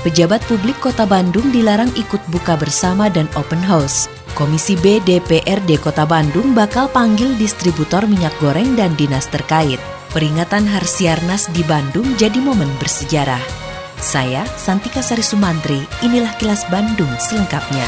Pejabat publik Kota Bandung dilarang ikut buka bersama dan open house. Komisi B DPRD Kota Bandung bakal panggil distributor minyak goreng dan dinas terkait. Peringatan Harsiarnas di Bandung jadi momen bersejarah. Saya, Santika Sari Sumantri, inilah kilas Bandung selengkapnya.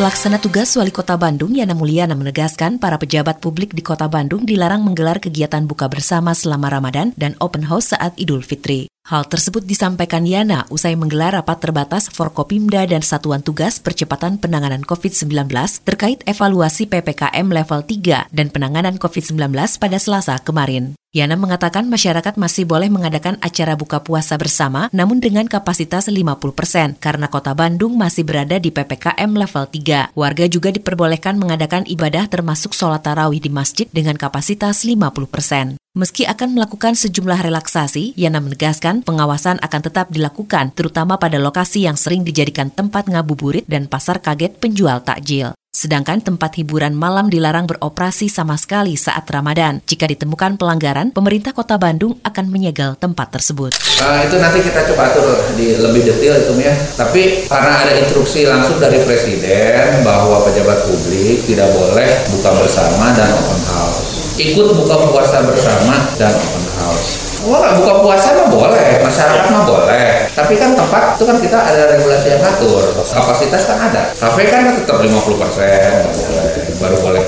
Pelaksana tugas Wali Kota Bandung Yana Mulyana menegaskan para pejabat publik di Kota Bandung dilarang menggelar kegiatan buka bersama selama Ramadan dan open house saat Idul Fitri. Hal tersebut disampaikan Yana usai menggelar rapat terbatas Forkopimda dan Satuan Tugas Percepatan Penanganan COVID-19 terkait evaluasi PPKM level 3 dan penanganan COVID-19 pada Selasa kemarin. Yana mengatakan masyarakat masih boleh mengadakan acara buka puasa bersama namun dengan kapasitas 50% karena kota Bandung masih berada di PPKM level 3. Warga juga diperbolehkan mengadakan ibadah termasuk sholat tarawih di masjid dengan kapasitas 50%. Meski akan melakukan sejumlah relaksasi, Yana menegaskan pengawasan akan tetap dilakukan, terutama pada lokasi yang sering dijadikan tempat ngabuburit dan pasar kaget penjual takjil. Sedangkan tempat hiburan malam dilarang beroperasi sama sekali saat Ramadan. Jika ditemukan pelanggaran, pemerintah kota Bandung akan menyegel tempat tersebut. Uh, itu nanti kita coba atur di lebih detail itu ya. Tapi karena ada instruksi langsung dari Presiden bahwa pejabat publik tidak boleh buka bersama dan open house ikut buka puasa bersama dan open house. Wah, buka puasa mah boleh, masyarakat mah boleh. Tapi kan tempat itu kan kita ada regulasi yang ngatur. Kapasitas kan ada. Kafe kan tetap 50 persen, baru boleh.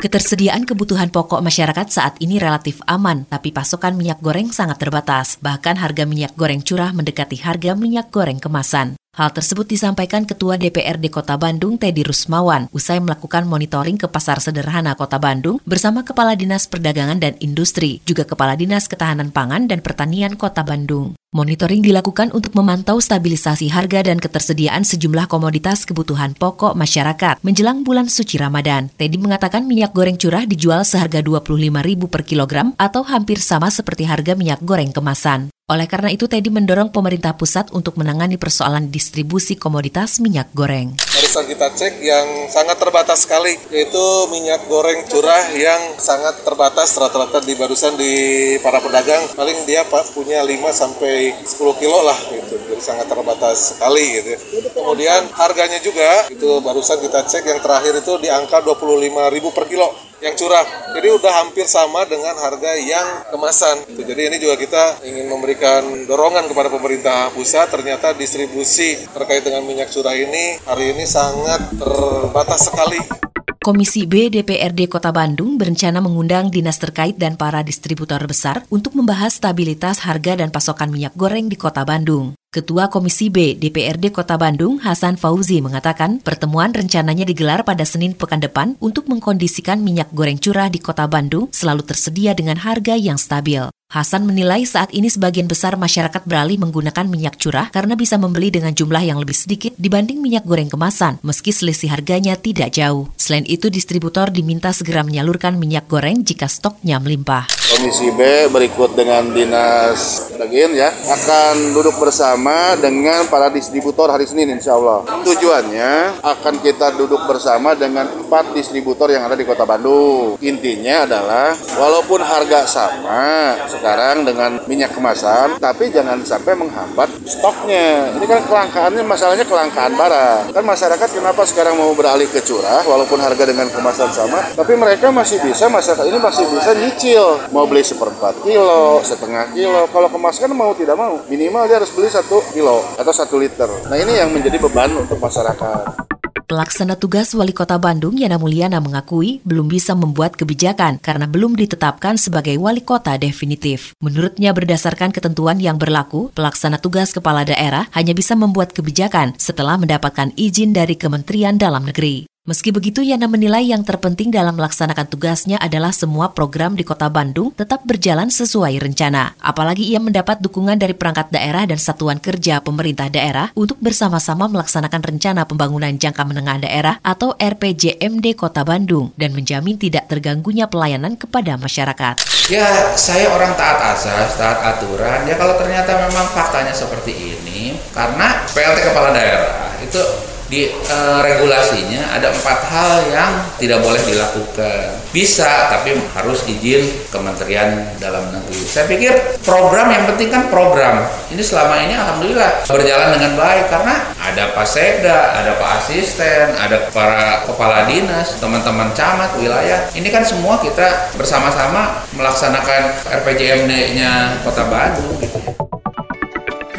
Ketersediaan kebutuhan pokok masyarakat saat ini relatif aman, tapi pasokan minyak goreng sangat terbatas. Bahkan harga minyak goreng curah mendekati harga minyak goreng kemasan. Hal tersebut disampaikan Ketua DPRD Kota Bandung Teddy Rusmawan usai melakukan monitoring ke Pasar Sederhana Kota Bandung bersama Kepala Dinas Perdagangan dan Industri, juga Kepala Dinas Ketahanan Pangan dan Pertanian Kota Bandung. Monitoring dilakukan untuk memantau stabilisasi harga dan ketersediaan sejumlah komoditas kebutuhan pokok masyarakat menjelang bulan suci Ramadan. Teddy mengatakan minyak goreng curah dijual seharga Rp25.000 per kilogram atau hampir sama seperti harga minyak goreng kemasan. Oleh karena itu, Teddy mendorong pemerintah pusat untuk menangani persoalan distribusi komoditas minyak goreng. Barusan kita cek yang sangat terbatas sekali, yaitu minyak goreng curah yang sangat terbatas rata-rata di barusan di para pedagang. Paling dia punya 5 sampai 10 kilo lah gitu, jadi sangat terbatas sekali gitu. Kemudian harganya juga itu barusan kita cek yang terakhir itu di angka 25.000 per kilo yang curah. Jadi udah hampir sama dengan harga yang kemasan. Jadi ini juga kita ingin memberikan dorongan kepada pemerintah pusat. Ternyata distribusi terkait dengan minyak curah ini hari ini sangat terbatas sekali. Komisi B DPRD Kota Bandung berencana mengundang dinas terkait dan para distributor besar untuk membahas stabilitas harga dan pasokan minyak goreng di Kota Bandung. Ketua Komisi B DPRD Kota Bandung, Hasan Fauzi, mengatakan pertemuan rencananya digelar pada Senin pekan depan untuk mengkondisikan minyak goreng curah di Kota Bandung selalu tersedia dengan harga yang stabil. Hasan menilai saat ini sebagian besar masyarakat beralih menggunakan minyak curah karena bisa membeli dengan jumlah yang lebih sedikit dibanding minyak goreng kemasan, meski selisih harganya tidak jauh. Selain itu, distributor diminta segera menyalurkan minyak goreng jika stoknya melimpah. Komisi B berikut dengan Dinas Daging ya akan duduk bersama dengan para distributor hari Senin insya Allah. Tujuannya akan kita duduk bersama dengan empat distributor yang ada di Kota Bandung. Intinya adalah walaupun harga sama, sekarang dengan minyak kemasan, tapi jangan sampai menghambat stoknya. Ini kan kelangkaannya masalahnya kelangkaan barang. Kan masyarakat kenapa sekarang mau beralih ke curah walaupun harga dengan kemasan sama, tapi mereka masih bisa masyarakat ini masih bisa nyicil mau beli seperempat kilo, setengah kilo. Kalau kemasan mau tidak mau minimal dia harus beli satu kilo atau satu liter. Nah ini yang menjadi beban untuk masyarakat. Pelaksana tugas Wali Kota Bandung Yana Mulyana mengakui belum bisa membuat kebijakan karena belum ditetapkan sebagai wali kota definitif. Menurutnya berdasarkan ketentuan yang berlaku, pelaksana tugas kepala daerah hanya bisa membuat kebijakan setelah mendapatkan izin dari Kementerian Dalam Negeri. Meski begitu, Yana menilai yang terpenting dalam melaksanakan tugasnya adalah semua program di Kota Bandung tetap berjalan sesuai rencana. Apalagi ia mendapat dukungan dari perangkat daerah dan satuan kerja pemerintah daerah untuk bersama-sama melaksanakan rencana pembangunan jangka menengah daerah atau RPJMD Kota Bandung dan menjamin tidak terganggunya pelayanan kepada masyarakat. Ya, saya orang taat asas, taat aturan. Ya kalau ternyata memang faktanya seperti ini, karena PLT kepala daerah itu di e, regulasinya ada empat hal yang tidak boleh dilakukan. Bisa, tapi harus izin Kementerian Dalam Negeri. Saya pikir program yang penting kan program. Ini selama ini alhamdulillah berjalan dengan baik karena ada Pak Sekda, ada Pak Asisten, ada para kepala dinas, teman-teman camat wilayah. Ini kan semua kita bersama-sama melaksanakan RPJMD-nya Kota Bandung gitu.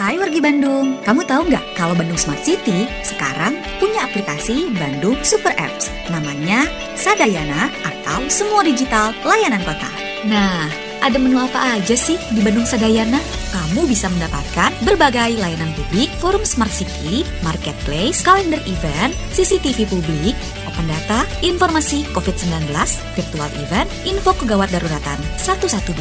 Hai wargi Bandung, kamu tahu nggak kalau Bandung Smart City sekarang punya aplikasi Bandung Super Apps namanya Sadayana atau Semua Digital Layanan Kota. Nah, ada menu apa aja sih di Bandung Sadayana? Kamu bisa mendapatkan berbagai layanan publik, forum Smart City, marketplace, kalender event, CCTV publik, open data, informasi COVID-19, virtual event, info kegawat daruratan 112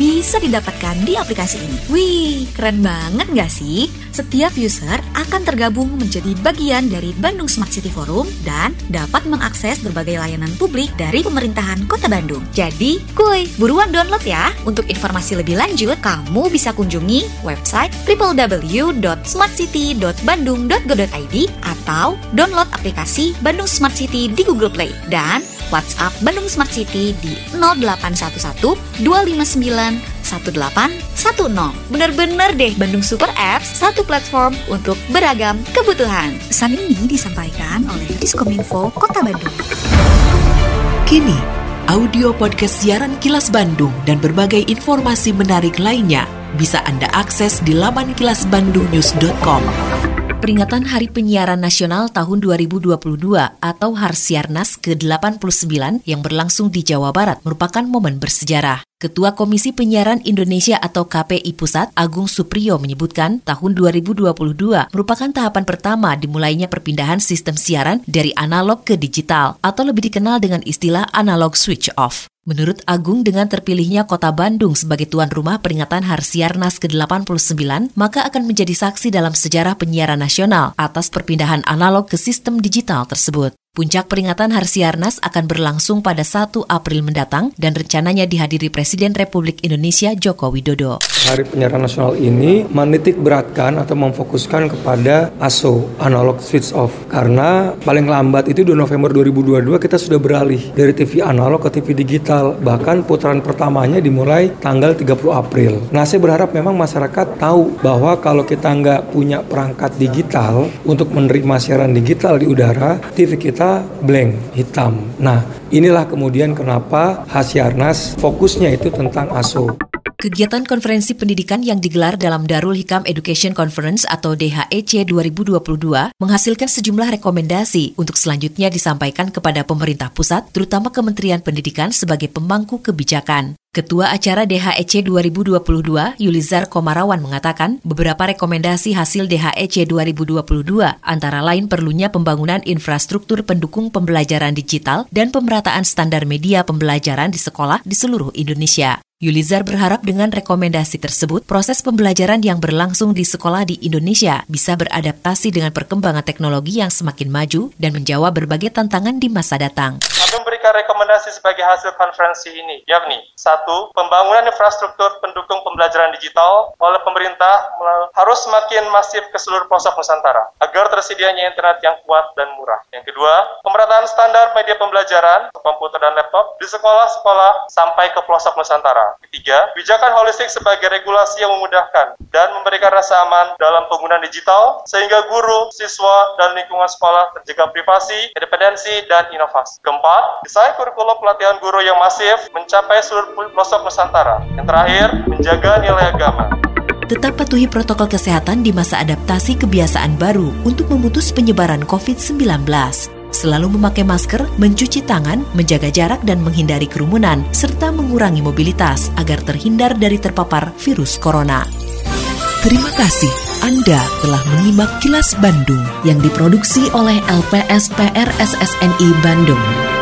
bisa didapatkan di aplikasi ini. Wih, keren banget nggak sih? Setiap user akan tergabung menjadi bagian dari Bandung Smart City Forum dan dapat mengakses berbagai layanan publik dari pemerintahan Kota Bandung. Jadi, kuy, buruan download ya. Untuk informasi lebih lanjut, kamu bisa kunjungi website www.smartcity.bandung.go.id atau download aplikasi Bandung Smart City di Google Play dan WhatsApp Bandung Smart City di 0811 259 1810. Bener-bener deh Bandung Super Apps, satu platform untuk beragam kebutuhan. Pesan ini disampaikan oleh Diskominfo Kota Bandung. Kini, audio podcast siaran Kilas Bandung dan berbagai informasi menarik lainnya bisa Anda akses di laman kilasbandungnews.com. Peringatan Hari Penyiaran Nasional tahun 2022 atau Harsiarnas ke-89 yang berlangsung di Jawa Barat merupakan momen bersejarah. Ketua Komisi Penyiaran Indonesia atau KPI Pusat, Agung Supriyo menyebutkan tahun 2022 merupakan tahapan pertama dimulainya perpindahan sistem siaran dari analog ke digital atau lebih dikenal dengan istilah analog switch off. Menurut Agung, dengan terpilihnya kota Bandung sebagai tuan rumah peringatan Harsiarnas ke-89, maka akan menjadi saksi dalam sejarah penyiaran nasional atas perpindahan analog ke sistem digital tersebut. Puncak peringatan Harsiarnas akan berlangsung pada 1 April mendatang dan rencananya dihadiri Presiden Republik Indonesia Joko Widodo. Hari Penyiaran Nasional ini menitik beratkan atau memfokuskan kepada ASO, Analog Switch Off. Karena paling lambat itu 2 November 2022 kita sudah beralih dari TV analog ke TV digital. Bahkan putaran pertamanya dimulai tanggal 30 April. Nah saya berharap memang masyarakat tahu bahwa kalau kita nggak punya perangkat digital untuk menerima siaran digital di udara, TV kita blank, hitam. Nah, inilah kemudian kenapa Hasyarnas fokusnya itu tentang ASO. Kegiatan konferensi pendidikan yang digelar dalam Darul Hikam Education Conference atau DHEC 2022 menghasilkan sejumlah rekomendasi untuk selanjutnya disampaikan kepada pemerintah pusat, terutama Kementerian Pendidikan sebagai pemangku kebijakan. Ketua acara DHEC 2022, Yulizar Komarawan mengatakan beberapa rekomendasi hasil DHEC 2022 antara lain perlunya pembangunan infrastruktur pendukung pembelajaran digital dan pemerataan standar media pembelajaran di sekolah di seluruh Indonesia. Yulizar berharap dengan rekomendasi tersebut, proses pembelajaran yang berlangsung di sekolah di Indonesia bisa beradaptasi dengan perkembangan teknologi yang semakin maju dan menjawab berbagai tantangan di masa datang memberikan rekomendasi sebagai hasil konferensi ini, yakni satu, pembangunan infrastruktur pendukung pembelajaran digital oleh pemerintah harus semakin masif ke seluruh pelosok Nusantara agar tersedianya internet yang kuat dan murah. Yang kedua, pemerataan standar media pembelajaran, komputer dan laptop di sekolah-sekolah sampai ke pelosok Nusantara. Ketiga, bijakan holistik sebagai regulasi yang memudahkan dan memberikan rasa aman dalam penggunaan digital sehingga guru, siswa, dan lingkungan sekolah terjaga privasi, independensi, dan inovasi. Keempat, Desain kurikulum pelatihan guru yang masif mencapai seluruh pelosok Nusantara. Yang terakhir, menjaga nilai agama. Tetap patuhi protokol kesehatan di masa adaptasi kebiasaan baru untuk memutus penyebaran COVID-19 selalu memakai masker, mencuci tangan, menjaga jarak dan menghindari kerumunan, serta mengurangi mobilitas agar terhindar dari terpapar virus corona. Terima kasih Anda telah menyimak kilas Bandung yang diproduksi oleh LPSPR SSNI Bandung.